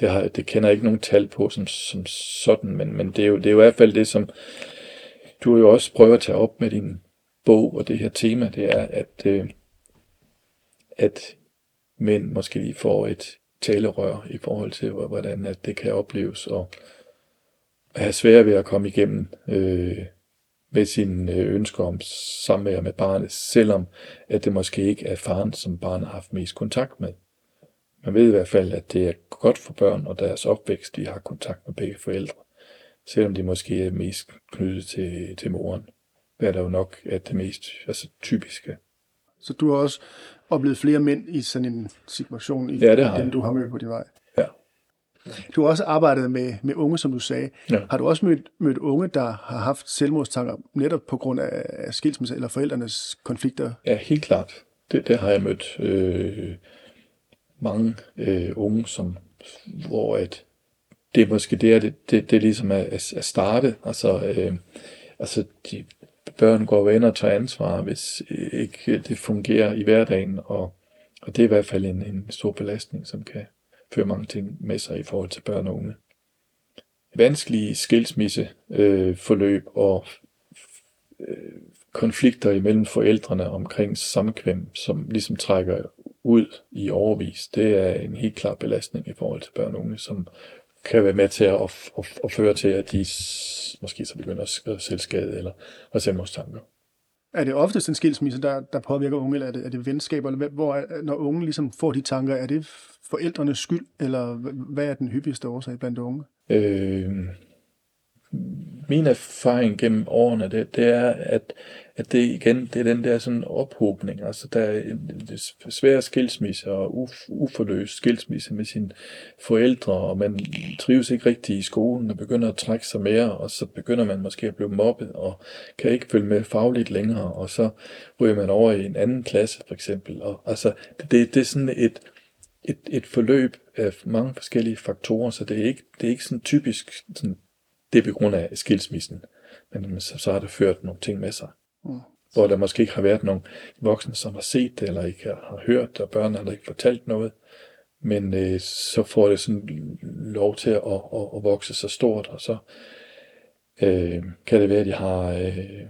det, har, det kender jeg ikke nogen tal på som, som sådan, men, men det, er jo, det er jo i hvert fald det, som du jo også prøver at tage op med din bog og det her tema, det er, at, øh, at mænd måske lige får et talerør i forhold til, hvordan at det kan opleves, og have svært ved at komme igennem øh, med sine ønske ønsker om samvær med barnet, selvom at det måske ikke er faren, som barnet har haft mest kontakt med. Man ved i hvert fald, at det er godt for børn og deres opvækst, de har kontakt med begge forældre. Selvom de måske er mest knyttet til, til moren. Hvad der jo nok er det mest altså, typiske. Så du har også oplevet flere mænd i sådan en situation, i Ja, det har jeg. du har mødt på din vej. Ja. Du har også arbejdet med, med unge, som du sagde. Ja. Har du også mødt, mødt unge, der har haft selvmordstanker netop på grund af, af skilsmisse eller forældrenes konflikter? Ja, helt klart. Det, det har jeg mødt øh, mange øh, unge, som, hvor at det er måske der, det, det, det ligesom er, er, er startet. Altså, øh, altså de børn går ind og tager ansvar, hvis øh, ikke det fungerer i hverdagen, og, og det er i hvert fald en, en stor belastning, som kan føre mange ting med sig i forhold til børn og unge. Vanskelige skilsmisse, øh, forløb og øh, konflikter imellem forældrene omkring samkvem, som ligesom trækker ud i overvis, det er en helt klar belastning i forhold til børn og unge, som kan være med til at, at, at, at føre til, at de måske så begynder at sk- selvskade eller at selvmordstanker. Er det oftest en skilsmisse, der, der påvirker unge, eller er det, er det venskaber? Eller hvor, er- når unge ligesom får de tanker, er det forældrenes skyld, eller hv- hvad er den hyppigste årsag blandt unge? Øh, min erfaring gennem årene, det, det er, at, at det igen, det er den der sådan ophobning. Altså, der er en en svær skilsmisse og uf, uforløst skilsmisse med sine forældre, og man trives ikke rigtigt i skolen og begynder at trække sig mere, og så begynder man måske at blive mobbet og kan ikke følge med fagligt længere, og så ryger man over i en anden klasse, for eksempel. Og, altså, det, det, det er sådan et, et, et forløb af mange forskellige faktorer, så det er ikke, det er ikke sådan typisk, sådan, det er på grund af skilsmissen, men så, så har det ført nogle ting med sig. Mm. Hvor der måske ikke har været nogen voksne, som har set det, eller ikke har, hørt det, og børn har ikke fortalt noget. Men øh, så får det sådan lov til at, at, at vokse så stort, og så øh, kan det være, at de har øh,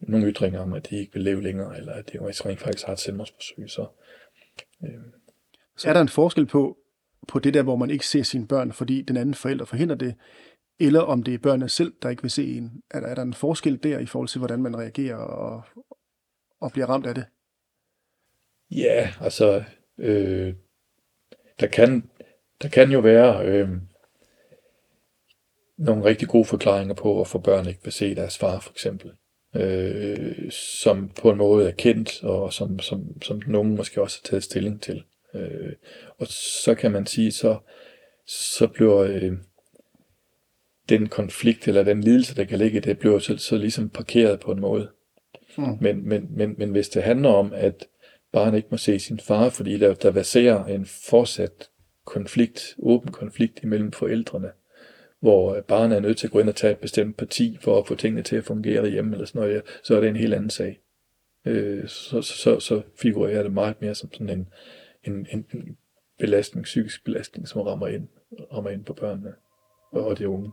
nogle ytringer om, at de ikke vil leve længere, eller at de rent faktisk har et selvmordsforsøg. Så, øh, Så er der en forskel på, på det der, hvor man ikke ser sine børn, fordi den anden forælder forhindrer det, eller om det er børnene selv, der ikke vil se en? Er der, er der en forskel der i forhold til, hvordan man reagerer og, og bliver ramt af det? Ja, altså, øh, der, kan, der kan jo være øh, nogle rigtig gode forklaringer på, hvorfor børn ikke vil se deres far, for eksempel. Øh, som på en måde er kendt, og som, som, som nogen måske også har taget stilling til. Øh, og så kan man sige, så, så bliver øh, den konflikt, eller den lidelse, der kan ligge i det, bliver så, så ligesom parkeret på en måde. Mm. Men, men, men, men hvis det handler om, at barnet ikke må se sin far, fordi der, der baserer en fortsat konflikt, åben konflikt imellem forældrene, hvor barnet er nødt til at gå ind og tage et bestemt parti for at få tingene til at fungere hjemme eller sådan noget, så er det en helt anden sag. Øh, så, så, så, figurerer det meget mere som sådan en, en, en en belastning, psykisk belastning, som rammer ind, rammer ind på børnene og de unge.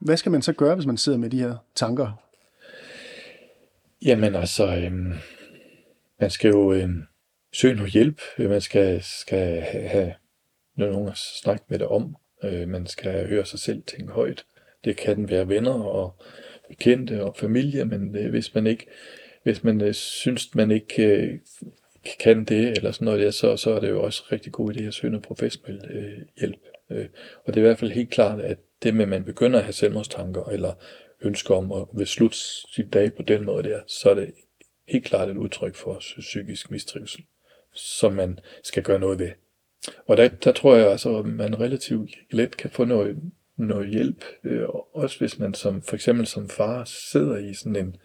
Hvad skal man så gøre, hvis man sidder med de her tanker? Jamen altså, øhm, man skal jo øhm, søge noget hjælp. Man skal, skal have, have nogen at snakke med det om. Øh, man skal høre sig selv tænke højt. Det kan være venner og bekendte og familie, men øh, hvis man ikke, hvis man øh, synes, man ikke øh, kan det, eller sådan noget der, så, så er det jo også rigtig god idé at søge noget professionel øh, hjælp. Øh, og det er i hvert fald helt klart, at det med, at man begynder at have selvmordstanker, eller ønsker om at vil slutte sit dag på den måde der, så er det helt klart et udtryk for psykisk mistrivsel, som man skal gøre noget ved. Og der, der tror jeg altså, at man relativt let kan få noget, noget hjælp, øh, også hvis man som, for eksempel som far sidder i sådan en,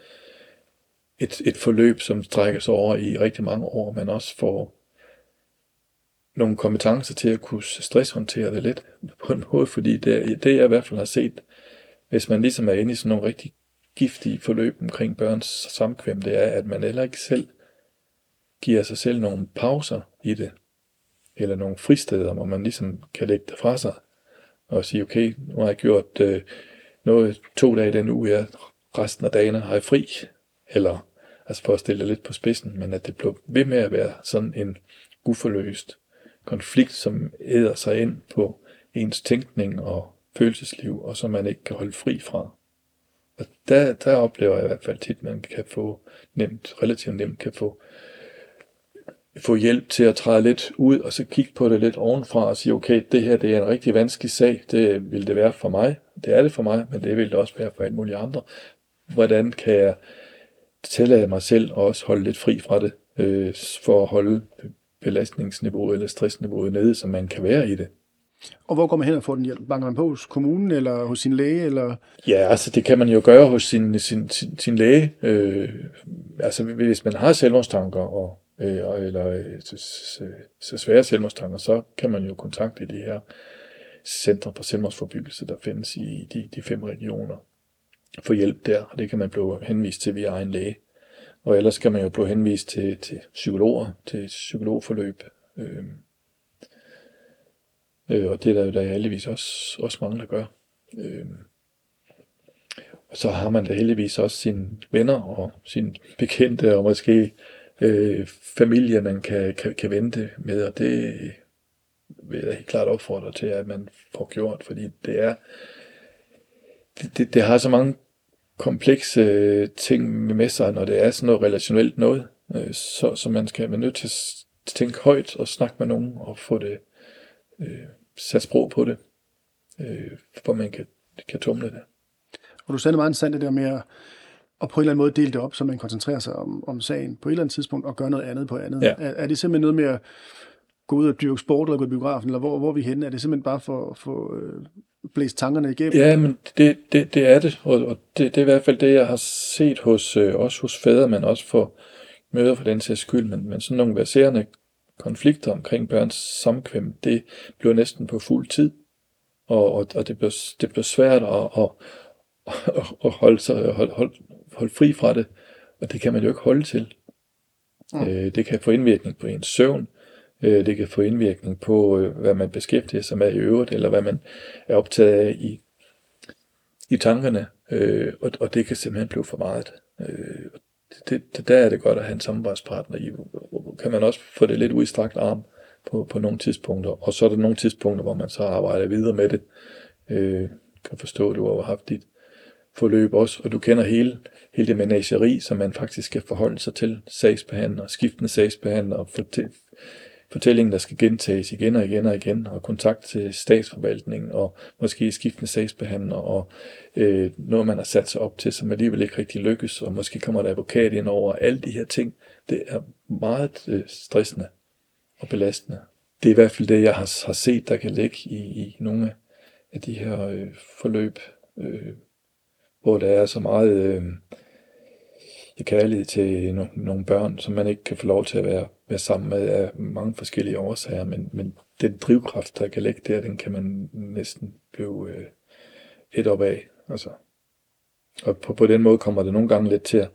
et, et forløb, som strækker sig over i rigtig mange år, man også får nogle kompetencer til at kunne stresshåndtere det lidt på en måde, fordi det, det jeg i hvert fald har set, hvis man ligesom er inde i sådan nogle rigtig giftige forløb omkring børns samkvem, det er, at man heller ikke selv giver sig selv nogle pauser i det, eller nogle fristeder, hvor man ligesom kan lægge det fra sig, og sige, okay, nu har jeg gjort øh, noget to dage den uge, jeg resten af dagene har jeg fri, eller altså for at stille det lidt på spidsen, men at det blev ved med at være sådan en uforløst konflikt, som æder sig ind på ens tænkning og følelsesliv, og som man ikke kan holde fri fra. Og der, der oplever jeg i hvert fald tit, at man kan få nemt, relativt nemt kan få, få hjælp til at træde lidt ud, og så kigge på det lidt ovenfra og sige, okay, det her det er en rigtig vanskelig sag, det vil det være for mig, det er det for mig, men det vil det også være for alle mulige andre. Hvordan kan jeg tillade mig selv at også holde lidt fri fra det, øh, for at holde belastningsniveauet eller stressniveauet nede, så man kan være i det. Og hvor går man hen og får den hjælp? Banker man på hos kommunen eller hos sin læge? Eller? Ja, altså det kan man jo gøre hos sin, sin, sin, sin læge. Øh, altså hvis man har selvmordstanker og, øh, eller øh, så, så svære selvmordstanker, så kan man jo kontakte de her centre for selvmordsforbyggelse, der findes i de, de fem regioner, få hjælp der, og det kan man blive henvist til via egen læge. Og ellers kan man jo blive henvist til, til psykologer, til psykologforløb. Øh, øh, og det er der jo der heldigvis også, også mange, der gør. Øh, og så har man da heldigvis også sine venner og sine bekendte og måske øh, familie, man kan, kan, kan vente med, og det vil jeg helt klart opfordre til, at man får gjort, fordi det er, det, det, det har så mange komplekse øh, ting med sig, når det er sådan noget relationelt noget. Øh, så, så man skal være nødt til at tænke højt og snakke med nogen og få det øh, sat sprog på det, øh, for man kan, kan tumle det. Og du sagde meget interessant det der med at, at på en eller anden måde dele det op, så man koncentrerer sig om, om sagen på et eller andet tidspunkt og gøre noget andet på andet. Ja. Er, er det simpelthen noget med at gå ud og dyrke sport eller gå i biografen, eller hvor, hvor er vi henne? Er det simpelthen bare for at få øh, blæst tankerne igennem? Ja, men det, det, det er det, og, og det, det er i hvert fald det, jeg har set hos, øh, også hos fædre, men også for møder for den sags skyld, men, men sådan nogle verserende konflikter omkring børns samkvem, det bliver næsten på fuld tid, og, og, og det, bliver, det bliver svært at, at, at holde, sig, holde, holde, holde fri fra det, og det kan man jo ikke holde til. Mm. Øh, det kan få indvirkning på ens søvn, øh, det kan få indvirkning på, øh, hvad man beskæftiger sig med i øvrigt, eller hvad man er optaget af i, i tankerne, øh, og, og det kan simpelthen blive for meget. Øh, det, det, der er det godt at have en samarbejdspartner i. Kan man også få det lidt udstrakt arm på, på nogle tidspunkter, og så er der nogle tidspunkter, hvor man så arbejder videre med det. Øh, kan forstå, at du har haft dit forløb også, og du kender hele, hele det menageri, som man faktisk skal forholde sig til, sagsbehandler, skiftende sagsbehandler, og fortællingen, der skal gentages igen og igen og igen, og kontakt til statsforvaltningen, og måske skiftende sagsbehandler, og øh, noget, man har sat sig op til, som alligevel ikke rigtig lykkes, og måske kommer der advokat ind over alle de her ting. Det er meget øh, stressende og belastende. Det er i hvert fald det, jeg har, har set, der kan ligge i, i nogle af de her øh, forløb, øh, hvor der er så meget øh, kærlighed til no, nogle børn, som man ikke kan få lov til at være, være sammen med af mange forskellige årsager, men, men den drivkraft, der kan ligge der, den kan man næsten blive øh, et op af. Altså. Og på, på den måde kommer det nogle gange lidt til at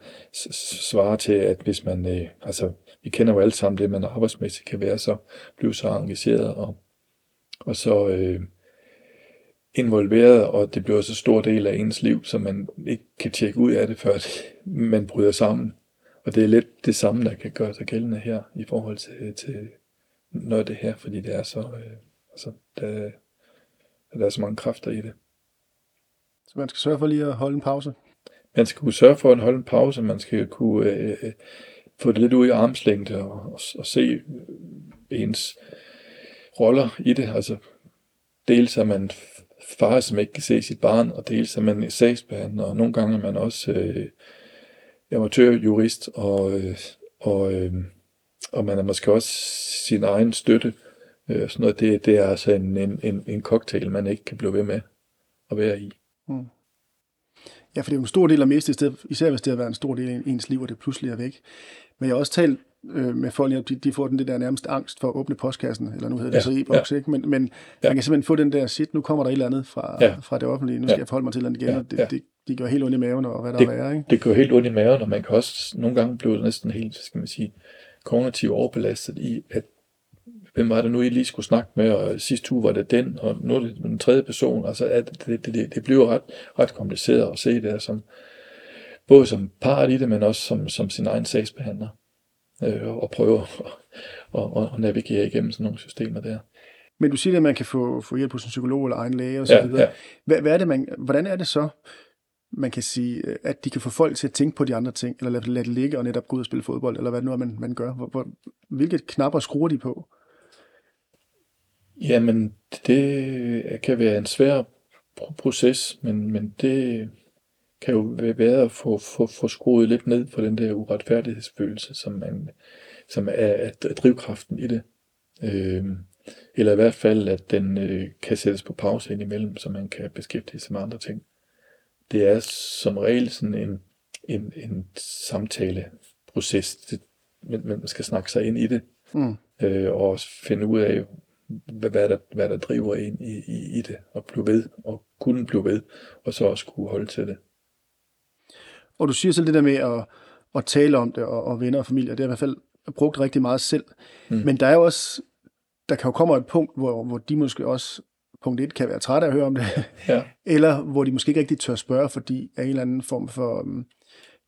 svare til, at hvis man, øh, altså vi kender jo alle sammen det, man arbejdsmæssigt kan være så, blive så engageret og, og så øh, involveret, og det bliver så stor del af ens liv, så man ikke kan tjekke ud af det, før *laughs* man bryder sammen. Og det er lidt det samme, der kan gøre sig gældende her, i forhold til, til noget af det her, fordi det er så, øh, altså, der, der er så mange kræfter i det. Så man skal sørge for lige at holde en pause? Man skal kunne sørge for at holde en pause, man skal kunne øh, øh få det lidt ud i armslængde og, og, og se ens roller i det. Altså, dels er man far, som ikke kan se sit barn, og dels er man sagsbehandler, og nogle gange er man også øh, amatørjurist, og, øh, og, øh, og man er måske også sin egen støtte. Øh, sådan noget, det, det er altså en, en, en, en cocktail, man ikke kan blive ved med at være i. Mm. Ja, for det er jo en stor del af stedet, især hvis det har været en stor del af ens liv, og det pludselig er væk. Men jeg har også talt øh, med folk, de, de får den det der nærmest angst for at åbne postkassen, eller nu hedder det ja, så e-boks, ja. ikke? Men, men ja. man kan simpelthen få den der, shit, nu kommer der et eller andet fra, ja. fra det offentlige, nu skal ja. jeg forholde mig til noget igen, ja. og det, ja. det, det gør helt ondt i maven, og hvad der det, er, ikke? Det gør helt ondt i maven, og man kan også nogle gange blive næsten helt, skal man sige, kognitivt overbelastet i, at hvem var det nu, I lige skulle snakke med, og sidste uge var det den, og nu er det den tredje person. Altså, at det, det, det, det bliver ret, ret kompliceret at se det som, både som part i det, men også som, som sin egen sagsbehandler, øh, og prøve at, at, at navigere igennem sådan nogle systemer der. Men du siger, at man kan få, få hjælp hos en psykolog eller egen læge osv. Ja, ja. Hvad, hvad er det, man, hvordan er det så, man kan sige, øh, at de kan få folk til at tænke på de andre ting, eller lade, lade det ligge og netop gå ud og spille fodbold, eller hvad det nu er, man, man gør. Hvor, hvor, hvilke knapper skruer de på? Jamen, det kan være en svær proces, men, men det kan jo være at få, få, få skruet lidt ned for den der uretfærdighedsfølelse, som, man, som er, er drivkraften i det. Øh, eller i hvert fald, at den øh, kan sættes på pause indimellem, så man kan beskæftige sig med andre ting. Det er som regel sådan en, en, en samtaleproces, det, men man skal snakke sig ind i det, mm. øh, og finde ud af, hvad, hvad, der, hvad der driver ind i, i, i det, og blive ved, og kunne blive ved, og så også kunne holde til det. Og du siger selv det der med at, at tale om det, og, og venner og familie, det er i hvert fald brugt rigtig meget selv. Mm. Men der er jo også, der kan jo komme et punkt, hvor, hvor de måske også, punkt 1, kan være trætte af at høre om det, *laughs* ja. eller hvor de måske ikke rigtig tør spørge, fordi af en eller anden form for um,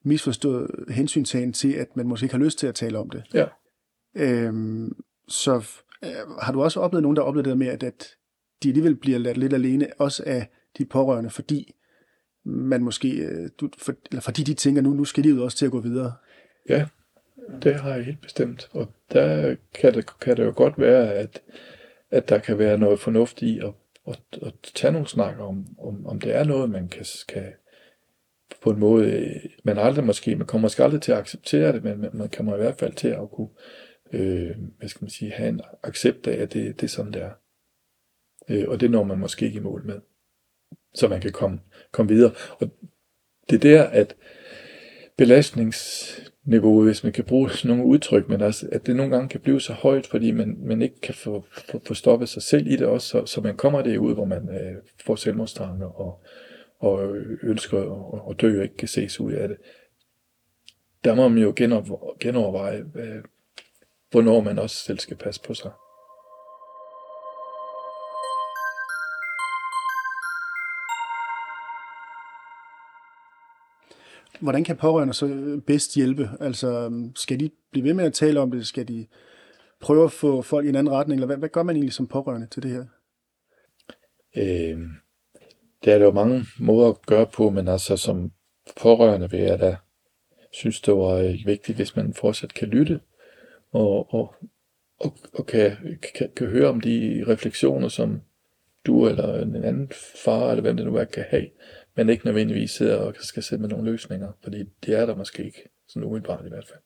misforstået hensyntagen til, at man måske ikke har lyst til at tale om det. Ja. Øhm, så øh, har du også oplevet nogen, der har oplevet det med, at, at de alligevel bliver ladt lidt alene, også af de pårørende, fordi man måske, øh, du, for, eller fordi de tænker, nu, nu skal de også til at gå videre. Ja, det har jeg helt bestemt. Og der kan det, kan det jo godt være, at, at der kan være noget fornuft i at, at, at tage nogle snakker om, om, om det er noget, man kan, kan på en måde, øh, man aldrig måske, man kommer måske aldrig til at acceptere det, men man kommer i hvert fald til at kunne, øh, hvad skal man sige, have en accept af, at det, det er sådan, det er. Øh, og det når man måske ikke i mål med. Så man kan komme, komme videre. Og det er der, at belastnings niveau, hvis man kan bruge sådan nogle udtryk, men altså, at det nogle gange kan blive så højt, fordi man, man ikke kan få, få, få stoppet sig selv i det også, så, så man kommer derud, hvor man øh, får selvmordstanker og, og ønsker at, at dø og ikke kan ses ud af det. Der må man jo genoverveje, øh, hvornår man også selv skal passe på sig. Hvordan kan pårørende så øh, bedst hjælpe? Altså, øhm, skal de blive ved med at tale om det? Skal de prøve at få folk i en anden retning? Eller hvad, hvad gør man egentlig som pårørende til det her? Øh, der er jo mange måder at gøre på, men altså som pårørende vil jeg da synes, det var øh, vigtigt, hvis man fortsat kan lytte og, og, og, og kan, kan, kan høre om de refleksioner, som du eller en anden far, eller hvem det nu er, kan have men ikke nødvendigvis sidder og skal sætte med nogle løsninger, fordi det er der måske ikke, sådan umiddelbart i hvert fald.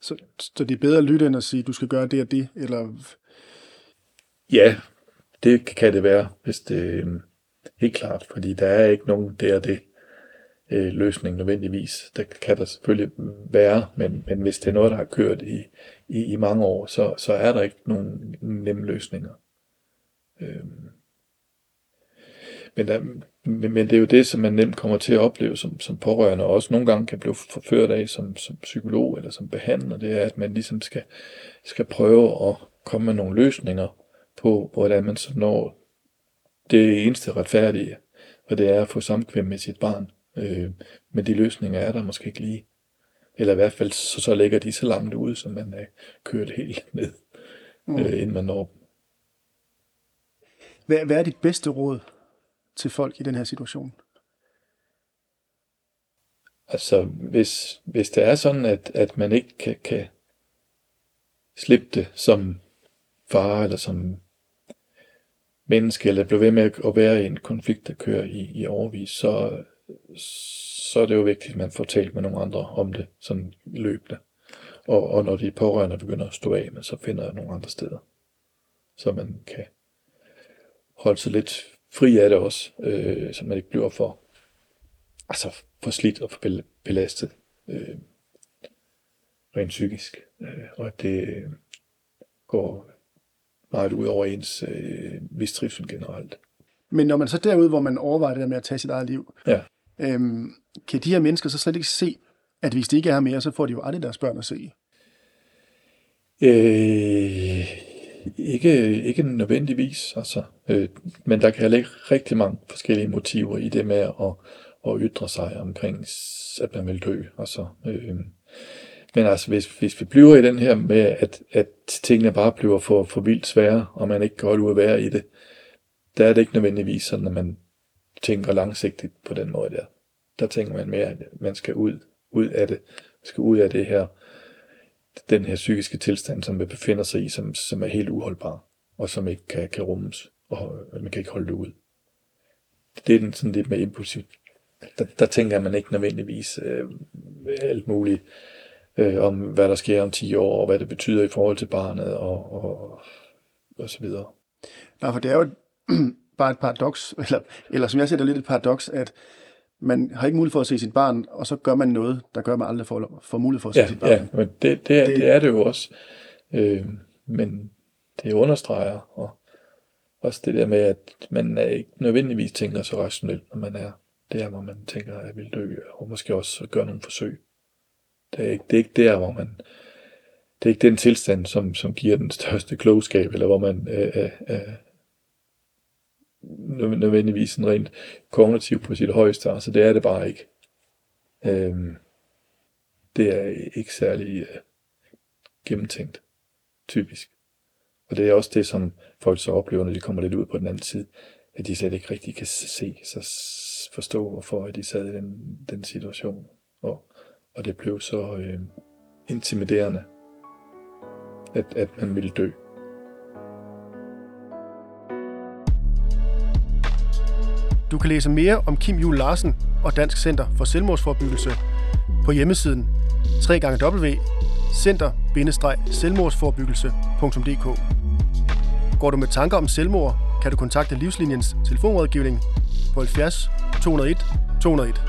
Så, så det er bedre at lytte end at sige, du skal gøre det og det, eller? Ja, det kan det være, hvis det er helt klart, fordi der er ikke nogen det og det øh, løsning nødvendigvis. Der kan der selvfølgelig være, men, men hvis det er noget, der har kørt i, i, i mange år, så, så er der ikke nogen nemme løsninger. Øhm, men, der, men, men det er jo det, som man nemt kommer til at opleve som, som pårørende, og også nogle gange kan blive forført af som, som psykolog eller som behandler, det er, at man ligesom skal, skal prøve at komme med nogle løsninger på, hvordan man så når det eneste retfærdige, og det er at få samkvem med sit barn. Øh, men de løsninger er der måske ikke lige. Eller i hvert fald så, så ligger de så langt ude, som man er kørt helt ned, mm. øh, inden man når dem. Hvad, hvad er dit bedste råd til folk i den her situation? Altså, hvis, hvis det er sådan, at, at man ikke kan, kan slippe det som far eller som menneske, eller blive ved med at være i en konflikt, der kører i, i overvis, så, så er det jo vigtigt, at man får talt med nogle andre om det, sådan løbende. Og, og når de pårørende begynder at stå af med, så finder jeg nogle andre steder, så man kan holde sig lidt fri af det også, øh, så man ikke bliver for, altså for slidt og for belastet øh, rent psykisk. Øh, og at det øh, går meget ud over ens øh, mistrivsel generelt. Men når man så derude, hvor man overvejer det der med at tage sit eget liv, ja. øhm, kan de her mennesker så slet ikke se, at hvis de ikke er her mere, så får de jo aldrig deres børn at se? Øh, ikke, ikke nødvendigvis, altså, øh, men der kan ligge rigtig mange forskellige motiver i det med at, at ytre sig omkring, at man vil dø. Altså, øh, men altså, hvis, hvis vi bliver i den her med, at, at tingene bare bliver for, for vildt svære, og man ikke kan holde ud at være i det, der er det ikke nødvendigvis sådan, at man tænker langsigtet på den måde der. der tænker man mere, at man skal ud, ud af det, skal ud af det her, den her psykiske tilstand, som man befinder sig i, som, som er helt uholdbar, og som ikke kan, kan rummes, og man kan ikke holde det ud. Det er den sådan lidt mere impulsivt. Der, der tænker man ikke nødvendigvis øh, alt muligt øh, om, hvad der sker om 10 år, og hvad det betyder i forhold til barnet, og, og, og så videre. Nej, for det er jo *clears throat* bare et paradoks, eller, eller som jeg ser det lidt et paradoks, at man har ikke mulighed for at se sit barn, og så gør man noget, der gør, at man aldrig får, får mulighed for at se ja, sit barn. Ja, men det, det, er, det, det er det jo også. Øh, men det understreger, og også det der med, at man er ikke nødvendigvis tænker så rationelt, når man er der, hvor man tænker, at jeg vil dø, og måske også gøre nogle forsøg. Det er ikke, det er ikke der, hvor man... Det er ikke den tilstand, som, som giver den største klogskab, eller hvor man øh, øh, nødvendigvis sådan rent kognitiv på sit højeste, altså det er det bare ikke. Øhm, det er ikke særlig øh, gennemtænkt, typisk. Og det er også det, som folk så oplever, når de kommer lidt ud på den anden side, at de slet ikke rigtig kan se, så forstå, hvorfor de sad i den, den situation. Og, og det blev så øh, intimiderende, at, at man ville dø. Du kan læse mere om Kim Jul Larsen og Dansk Center for Selvmordsforbyggelse på hjemmesiden www.center-selvmordsforbyggelse.dk Går du med tanker om selvmord, kan du kontakte Livslinjens telefonrådgivning på 70 201 201.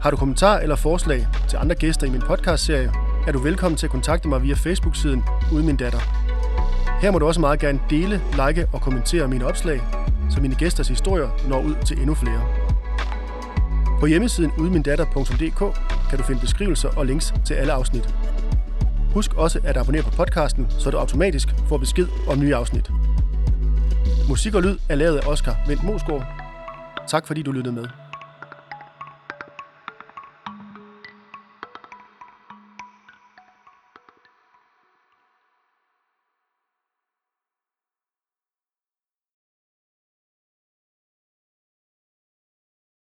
Har du kommentar eller forslag til andre gæster i min podcastserie, er du velkommen til at kontakte mig via Facebook-siden Uden Min Datter. Her må du også meget gerne dele, like og kommentere mine opslag, så mine gæsters historier når ud til endnu flere. På hjemmesiden udmindatter.dk kan du finde beskrivelser og links til alle afsnit. Husk også at abonnere på podcasten, så du automatisk får besked om nye afsnit. Musik og lyd er lavet af Oscar Vendt Mosgaard. Tak fordi du lyttede med.